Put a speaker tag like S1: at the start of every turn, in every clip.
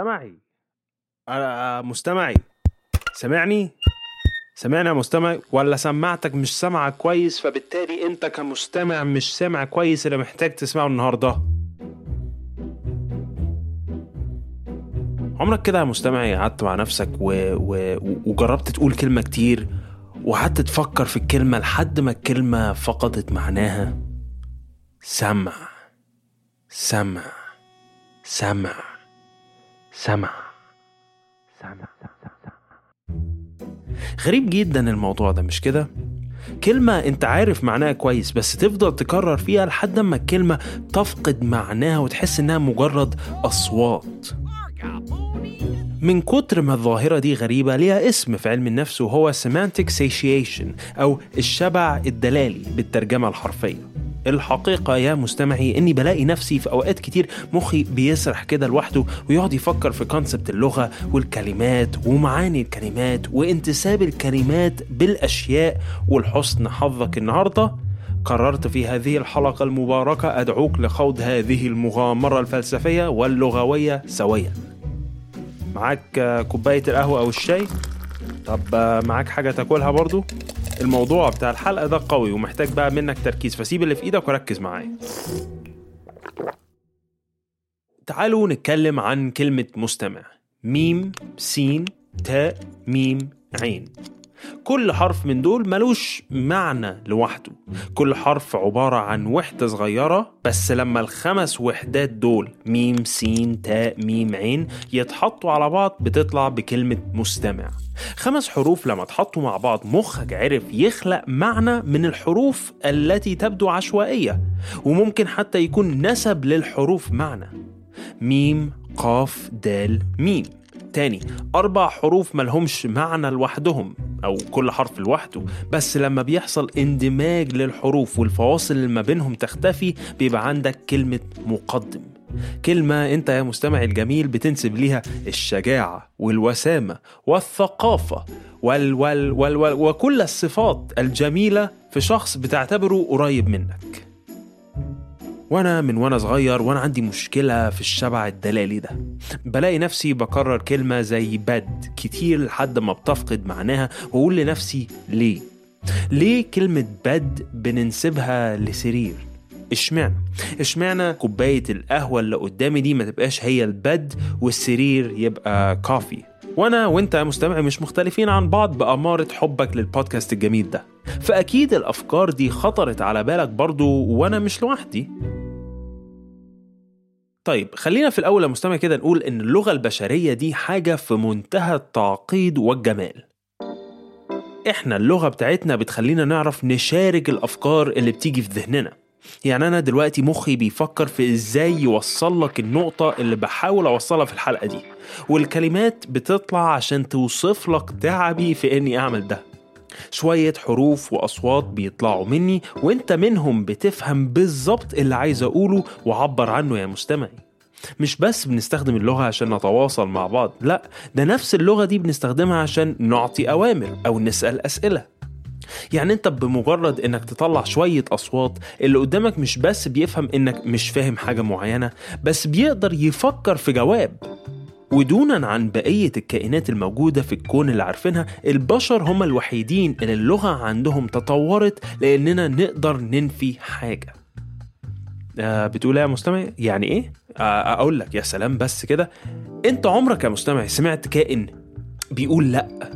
S1: مستمعي. أنا مستمعي. سامعني سامعني يا مستمع ولا سماعتك مش سامعة كويس فبالتالي أنت كمستمع مش سامع كويس اللي محتاج تسمعه النهارده. عمرك كده يا مستمعي قعدت مع نفسك و... و... وجربت تقول كلمة كتير وقعدت تفكر في الكلمة لحد ما الكلمة فقدت معناها؟ سمع. سمع. سمع. سمع. سمع. غريب جدا الموضوع ده مش كده؟ كلمة أنت عارف معناها كويس بس تفضل تكرر فيها لحد ما الكلمة تفقد معناها وتحس إنها مجرد أصوات. من كتر ما الظاهرة دي غريبة ليها اسم في علم النفس وهو semantic satiation أو الشبع الدلالي بالترجمة الحرفية. الحقيقة يا مستمعي إني بلاقي نفسي في أوقات كتير مخي بيسرح كده لوحده ويقعد يفكر في كونسبت اللغة والكلمات ومعاني الكلمات وانتساب الكلمات بالأشياء والحسن حظك النهاردة. قررت في هذه الحلقة المباركة أدعوك لخوض هذه المغامرة الفلسفية واللغوية سويا. معاك كوباية القهوة أو الشاي؟ طب آه، معاك حاجة تاكلها برضو؟ الموضوع بتاع الحلقة ده قوي ومحتاج بقى منك تركيز فسيب اللي في إيدك وركز معايا. تعالوا نتكلم عن كلمة مستمع. ميم سين تاء ميم عين. كل حرف من دول ملوش معنى لوحده. كل حرف عبارة عن وحدة صغيرة بس لما الخمس وحدات دول ميم سين تاء ميم عين يتحطوا على بعض بتطلع بكلمة مستمع. خمس حروف لما اتحطوا مع بعض مخك عرف يخلق معنى من الحروف التي تبدو عشوائية وممكن حتى يكون نسب للحروف معنى. ميم قاف دال ميم. تاني أربع حروف ملهمش معنى لوحدهم أو كل حرف لوحده بس لما بيحصل اندماج للحروف والفواصل اللي ما بينهم تختفي بيبقى عندك كلمة مقدم. كلمة أنت يا مستمع الجميل بتنسب ليها الشجاعة والوسامة والثقافة وال وال وال وال وكل الصفات الجميلة في شخص بتعتبره قريب منك. وأنا من وأنا صغير وأنا عندي مشكلة في الشبع الدلالي ده. بلاقي نفسي بكرر كلمة زي بد كتير لحد ما بتفقد معناها وأقول لنفسي ليه؟ ليه كلمة بد بننسبها لسرير؟ اشمعنى؟ اشمعنى كوباية القهوة اللي قدامي دي ما تبقاش هي البد والسرير يبقى كافي؟ وأنا وأنت مستمع مش مختلفين عن بعض بأمارة حبك للبودكاست الجميل ده. فأكيد الأفكار دي خطرت على بالك برضو وأنا مش لوحدي. طيب خلينا في الأول يا مستمع كده نقول إن اللغة البشرية دي حاجة في منتهى التعقيد والجمال. إحنا اللغة بتاعتنا بتخلينا نعرف نشارك الأفكار اللي بتيجي في ذهننا. يعني أنا دلوقتي مخي بيفكر في إزاي يوصل لك النقطة اللي بحاول أوصلها في الحلقة دي. والكلمات بتطلع عشان توصف لك تعبي في إني أعمل ده. شوية حروف وأصوات بيطلعوا مني وإنت منهم بتفهم بالظبط اللي عايز أقوله وعبر عنه يا مستمعي. مش بس بنستخدم اللغة عشان نتواصل مع بعض لأ ده نفس اللغة دي بنستخدمها عشان نعطي أوامر أو نسأل أسئلة. يعني انت بمجرد انك تطلع شوية أصوات اللي قدامك مش بس بيفهم إنك مش فاهم حاجة معينة بس بيقدر يفكر في جواب. ودونا عن بقية الكائنات الموجودة في الكون اللي عارفينها البشر هم الوحيدين اللي اللغة عندهم تطورت لأننا نقدر ننفي حاجة. آه بتقول إيه يا مستمع؟ يعني إيه؟ آه أقول لك يا سلام بس كده. أنت عمرك يا مستمع سمعت كائن بيقول لأ؟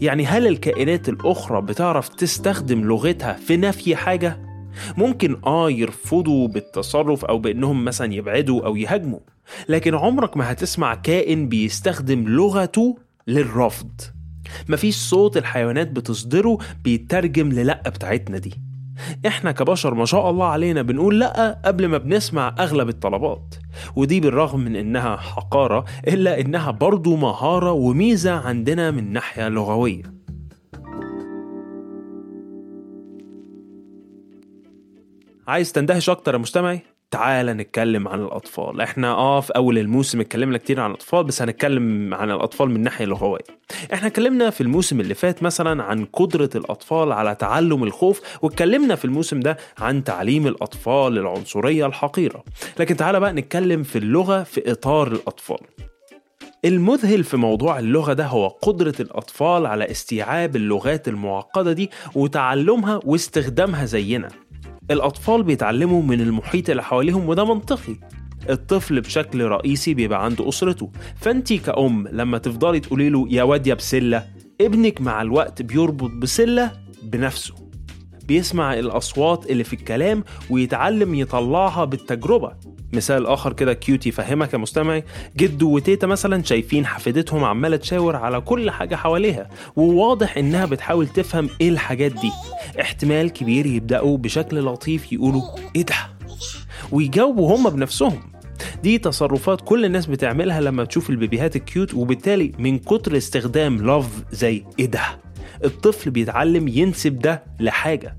S1: يعني هل الكائنات الأخرى بتعرف تستخدم لغتها في نفي حاجة؟ ممكن آه يرفضوا بالتصرف أو بإنهم مثلا يبعدوا أو يهاجموا لكن عمرك ما هتسمع كائن بيستخدم لغته للرفض. مفيش صوت الحيوانات بتصدره بيترجم للأ بتاعتنا دي. إحنا كبشر ما شاء الله علينا بنقول لأ قبل ما بنسمع أغلب الطلبات. ودي بالرغم من إنها حقارة إلا إنها برضو مهارة وميزة عندنا من ناحية لغوية عايز تندهش أكتر يا مستمعي؟ تعالى نتكلم عن الأطفال. إحنا آه في أول الموسم اتكلمنا كتير عن الأطفال بس هنتكلم عن الأطفال من ناحية لغوية إحنا اتكلمنا في الموسم اللي فات مثلا عن قدرة الأطفال على تعلم الخوف واتكلمنا في الموسم ده عن تعليم الأطفال العنصرية الحقيرة. لكن تعالى بقى نتكلم في اللغة في إطار الأطفال. المذهل في موضوع اللغة ده هو قدرة الأطفال على استيعاب اللغات المعقدة دي وتعلمها واستخدامها زينا. الأطفال بيتعلموا من المحيط اللي حواليهم وده منطقي. الطفل بشكل رئيسي بيبقى عنده أسرته. فأنتي كأم لما تفضلي تقولي له يا واد يا بسلة ابنك مع الوقت بيربط بسلة بنفسه. بيسمع الأصوات اللي في الكلام ويتعلم يطلعها بالتجربة. مثال آخر كده cute يفهمك يا مستمعي. جدو وتيتا مثلا شايفين حفيدتهم عمالة تشاور على كل حاجة حواليها وواضح إنها بتحاول تفهم إيه الحاجات دي. احتمال كبير يبدأوا بشكل لطيف يقولوا إيه ده؟ ويجاوبوا هم بنفسهم. دي تصرفات كل الناس بتعملها لما تشوف البيبيهات ال cute وبالتالي من كتر استخدام لفظ زي إيه ده؟ الطفل بيتعلم ينسب ده لحاجة.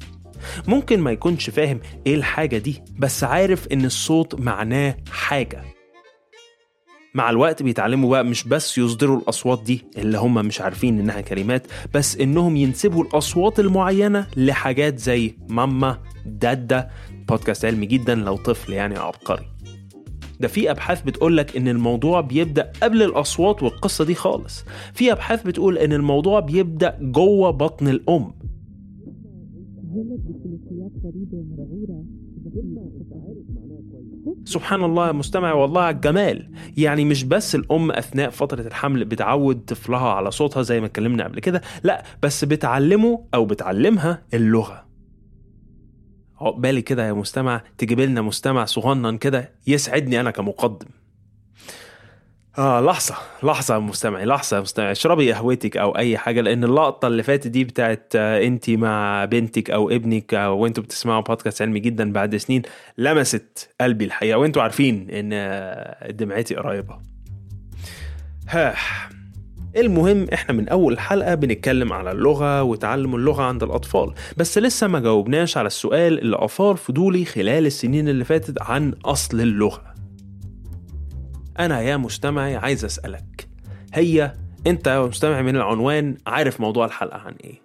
S1: ممكن ما يكونش فاهم إيه الحاجة دي بس عارف ان الصوت معناه حاجة. مع الوقت بيتعلموا بقى مش بس يصدروا الأصوات دي اللي هم مش عارفين إنها كلمات بس إنهم ينسبوا الأصوات المعينة لحاجات زي ماما دادا بودكاست علمي جدا لو طفل يعني عبقري. ده في أبحاث بتقولك إن الموضوع بيبدأ قبل الأصوات والقصة دي خالص. في أبحاث بتقول إن الموضوع بيبدأ جوه بطن الأم. سبحان الله يا مستمع والله على الجمال يعني مش بس الأم أثناء فترة الحمل بتعود طفلها على صوتها زي ما اتكلمنا قبل كده لا بس بتعلمه أو بتعلمها اللغة. عقبالي كده يا مستمع تجيب لنا مستمع صغنن كده يسعدني أنا كمقدم. آه لحظة لحظة مستمعي لحظة مستمعي. اشربي قهوتك أو أي حاجة لأن اللقطة اللي فاتت دي بتاعت آه، أنت مع بنتك أو ابنك آه، وأنتوا بتسمعوا بودكاست علمي جدا بعد سنين لمست قلبي الحقيقة. وأنتوا عارفين إن آه، دمعتي قريبة. ها المهم إحنا من أول الحلقة بنتكلم على اللغة وتعلم اللغة عند الأطفال. بس لسه ما جاوبناش على السؤال اللي أثار فضولي خلال السنين اللي فاتت عن أصل اللغة. أنا يا مستمعي عايز أسألك هي أنت يا مستمع من العنوان عارف موضوع الحلقة عن إيه؟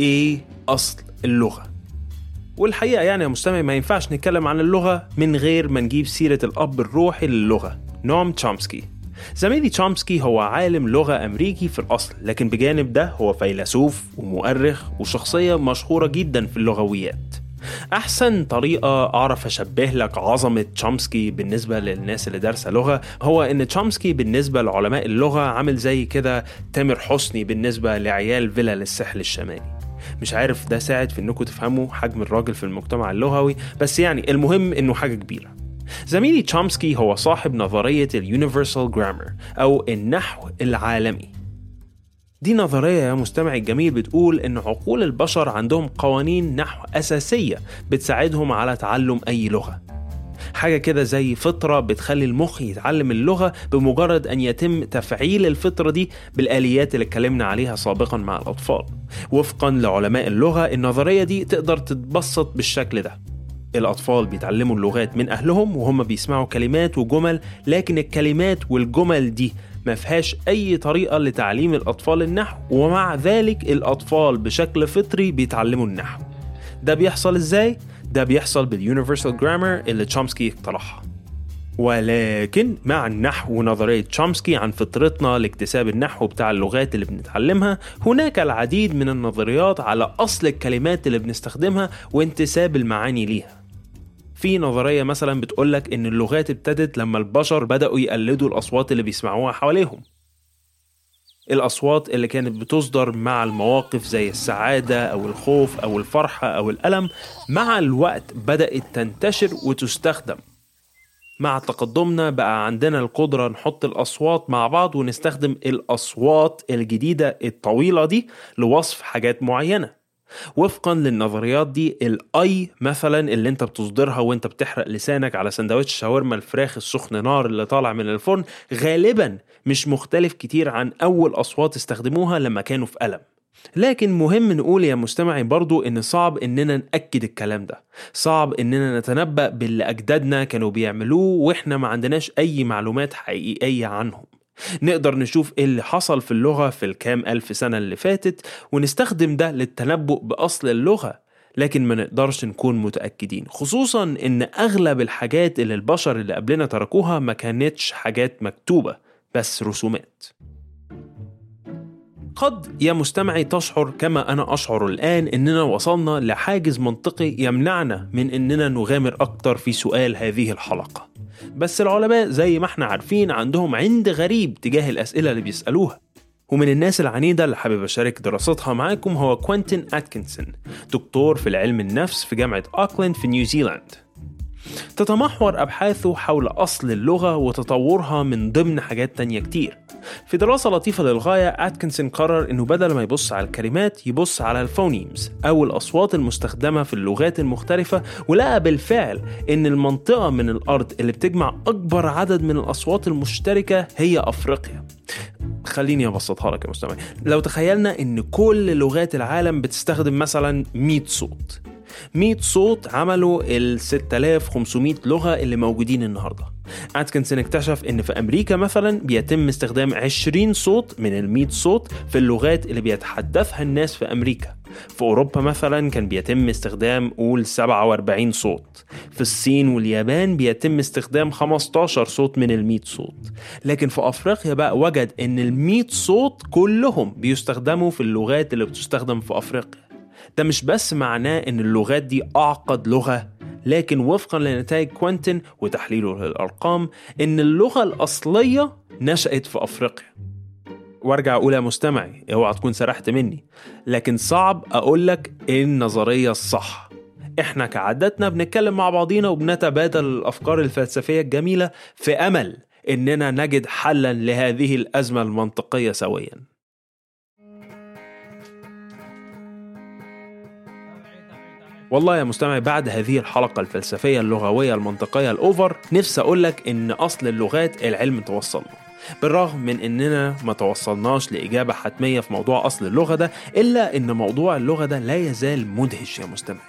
S1: إيه أصل اللغة؟ والحقيقة يعني يا مستمع ما ينفعش نتكلم عن اللغة من غير ما نجيب سيرة الأب الروحي للغة نوم تشومسكي زميلي تشومسكي هو عالم لغة أمريكي في الأصل لكن بجانب ده هو فيلسوف ومؤرخ وشخصية مشهورة جدا في اللغويات. أحسن طريقة أعرف أشبه لك عظمة تشومسكي بالنسبة للناس اللي دارسة لغة هو إن تشومسكي بالنسبة لعلماء اللغة عامل زي كده تامر حسني بالنسبة لعيال فيلا للساحل الشمالي. مش عارف ده ساعد في إنكم تفهموا حجم الراجل في المجتمع اللغوي بس يعني المهم إنه حاجة كبيرة. زميلي تشومسكي هو صاحب نظرية اليونيفرسال جرامر أو النحو العالمي. دي نظرية يا مستمعي الجميل بتقول إن عقول البشر عندهم قوانين نحو أساسية بتساعدهم على تعلم أي لغة. حاجة كده زي فطرة بتخلي المخ يتعلم اللغة بمجرد أن يتم تفعيل الفطرة دي بالآليات اللي اتكلمنا عليها سابقا مع الأطفال. وفقا لعلماء اللغة النظرية دي تقدر تتبسط بالشكل ده. الأطفال بيتعلموا اللغات من أهلهم وهم بيسمعوا كلمات وجمل لكن الكلمات والجمل دي ما فيهاش أي طريقة لتعليم الأطفال النحو ومع ذلك الأطفال بشكل فطري بيتعلموا النحو. ده بيحصل إزاي؟ ده بيحصل باليونيفرسال جرامر اللي تشومسكي اقترحها. ولكن مع النحو ونظرية تشومسكي عن فطرتنا لاكتساب النحو بتاع اللغات اللي بنتعلمها هناك العديد من النظريات على أصل الكلمات اللي بنستخدمها وانتساب المعاني ليها. في نظرية مثلا بتقولك إن اللغات ابتدت لما البشر بدأوا يقلدوا الأصوات اللي بيسمعوها حواليهم. الأصوات اللي كانت بتصدر مع المواقف زي السعادة أو الخوف أو الفرحة أو الألم مع الوقت بدأت تنتشر وتستخدم. مع تقدمنا بقى عندنا القدرة نحط الأصوات مع بعض ونستخدم الأصوات الجديدة الطويلة دي لوصف حاجات معينة. وفقا للنظريات دي الاي مثلا اللي أنت بتصدرها وأنت بتحرق لسانك على سندوتش شاورما الفراخ السخن نار اللي طالع من الفرن غالبا مش مختلف كتير عن أول أصوات استخدموها لما كانوا في ألم. لكن مهم نقول يا مستمعي برضو إن صعب إننا نأكد الكلام ده. صعب إننا نتنبأ باللي أجدادنا كانوا بيعملوه وإحنا ما عندناش أي معلومات حقيقية عنهم. نقدر نشوف إيه اللي حصل في اللغة في الكام ألف سنة اللي فاتت ونستخدم ده للتنبؤ بأصل اللغة لكن ما نقدرش نكون متأكدين خصوصا إن أغلب الحاجات اللي البشر اللي قبلنا تركوها ما كانتش حاجات مكتوبة بس رسومات. قد يا مستمعي تشعر كما أنا أشعر الآن إننا وصلنا لحاجز منطقي يمنعنا من إننا نغامر أكتر في سؤال هذه الحلقة. بس العلماء زي ما إحنا عارفين عندهم عند غريب تجاه الأسئلة اللي بيسألوها. ومن الناس العنيدة اللي حابب أشارك دراستها معاكم هو كوينتين أتكنسون دكتور في العلم النفس في جامعة أوكلاند في نيوزيلاند تتمحور أبحاثه حول أصل اللغة وتطورها من ضمن حاجات تانية كتير. في دراسة لطيفة للغاية أتكنسون قرر إنه بدل ما يبص على الكلمات يبص على ال phonemes أو الأصوات المستخدمة في اللغات المختلفة ولقى بالفعل إن المنطقة من الأرض اللي بتجمع أكبر عدد من الأصوات المشتركة هي أفريقيا. خليني أبسطها لك يا مستمع لو تخيلنا إن كل لغات العالم بتستخدم مثلا 100 صوت 100 صوت عملوا ال 6500 لغة اللي موجودين النهاردة. أتكنسون اكتشف إن في أمريكا مثلا بيتم استخدام 20 صوت من ال 100 صوت في اللغات اللي بيتحدثها الناس في أمريكا. في أوروبا مثلا كان بيتم استخدام قول 47 صوت. في الصين واليابان بيتم استخدام 15 صوت من ال 100 صوت. لكن في أفريقيا بقى وجد إن ال 100 صوت كلهم بيستخدموا في اللغات اللي بتستخدم في أفريقيا. ده مش بس معناه إن اللغات دي أعقد لغة لكن وفقا لنتائج كوينتين وتحليله للأرقام إن اللغة الأصلية نشأت في أفريقيا. وأرجع أقول يا مستمعي اوعى تكون سرحت مني لكن صعب أقول لك إيه النظرية الصح. إحنا كعادتنا بنتكلم مع بعضينا وبنتبادل الأفكار الفلسفية الجميلة في أمل إننا نجد حلا لهذه الأزمة المنطقية سويا. والله يا مستمع بعد هذه الحلقة الفلسفية اللغوية المنطقية الأوفر نفسي أقول لك إن أصل اللغات العلم توصل له بالرغم من إننا ما توصلناش لإجابة حتمية في موضوع أصل اللغة ده إلا إن موضوع اللغة ده لا يزال مدهش يا مستمع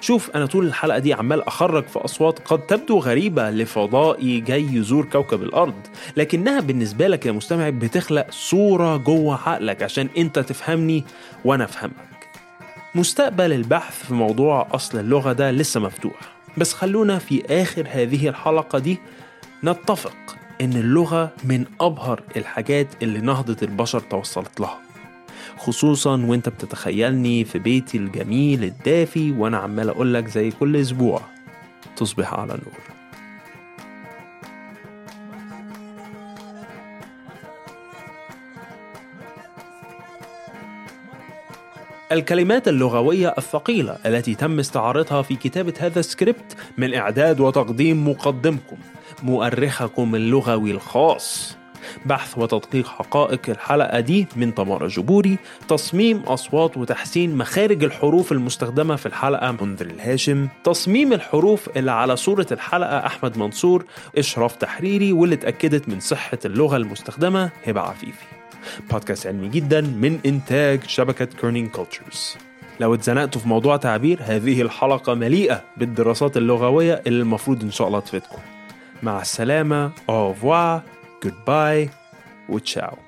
S1: شوف أنا طول الحلقة دي عمال أخرج في أصوات قد تبدو غريبة لفضائي جاي يزور كوكب الأرض. لكنها بالنسبة لك يا مستمع بتخلق صورة جوه عقلك عشان أنت تفهمني وأنا أفهمك. مستقبل البحث في موضوع أصل اللغة ده لسه مفتوح. بس خلونا في آخر هذه الحلقة دي نتفق إن اللغة من أبهر الحاجات اللي نهضة البشر توصلت لها. خصوصا وأنت بتتخيلني في بيتي الجميل الدافي وأنا عمال أقولك زي كل أسبوع تصبح على نور. الكلمات اللغوية الثقيلة التي تم استعارتها في كتابة هذا السكريبت من إعداد وتقديم مقدمكم مؤرخكم اللغوي الخاص. بحث وتدقيق حقائق الحلقة دي من تمارا جبوري تصميم أصوات وتحسين مخارج الحروف المستخدمة في الحلقة. منذر الهاشم تصميم الحروف اللي على صورة الحلقة أحمد منصور إشراف تحريري واللي اتأكدت من صحة اللغة المستخدمة هبة عفيفي. بودكاست علمي جدا من إنتاج شبكة Kerning Cultures لو اتزنقتوا في موضوع تعبير هذه الحلقة مليئة بالدراسات اللغوية اللي المفروض إن شاء الله تفيدكم. مع السلامة au revoir goodbye وتشاو.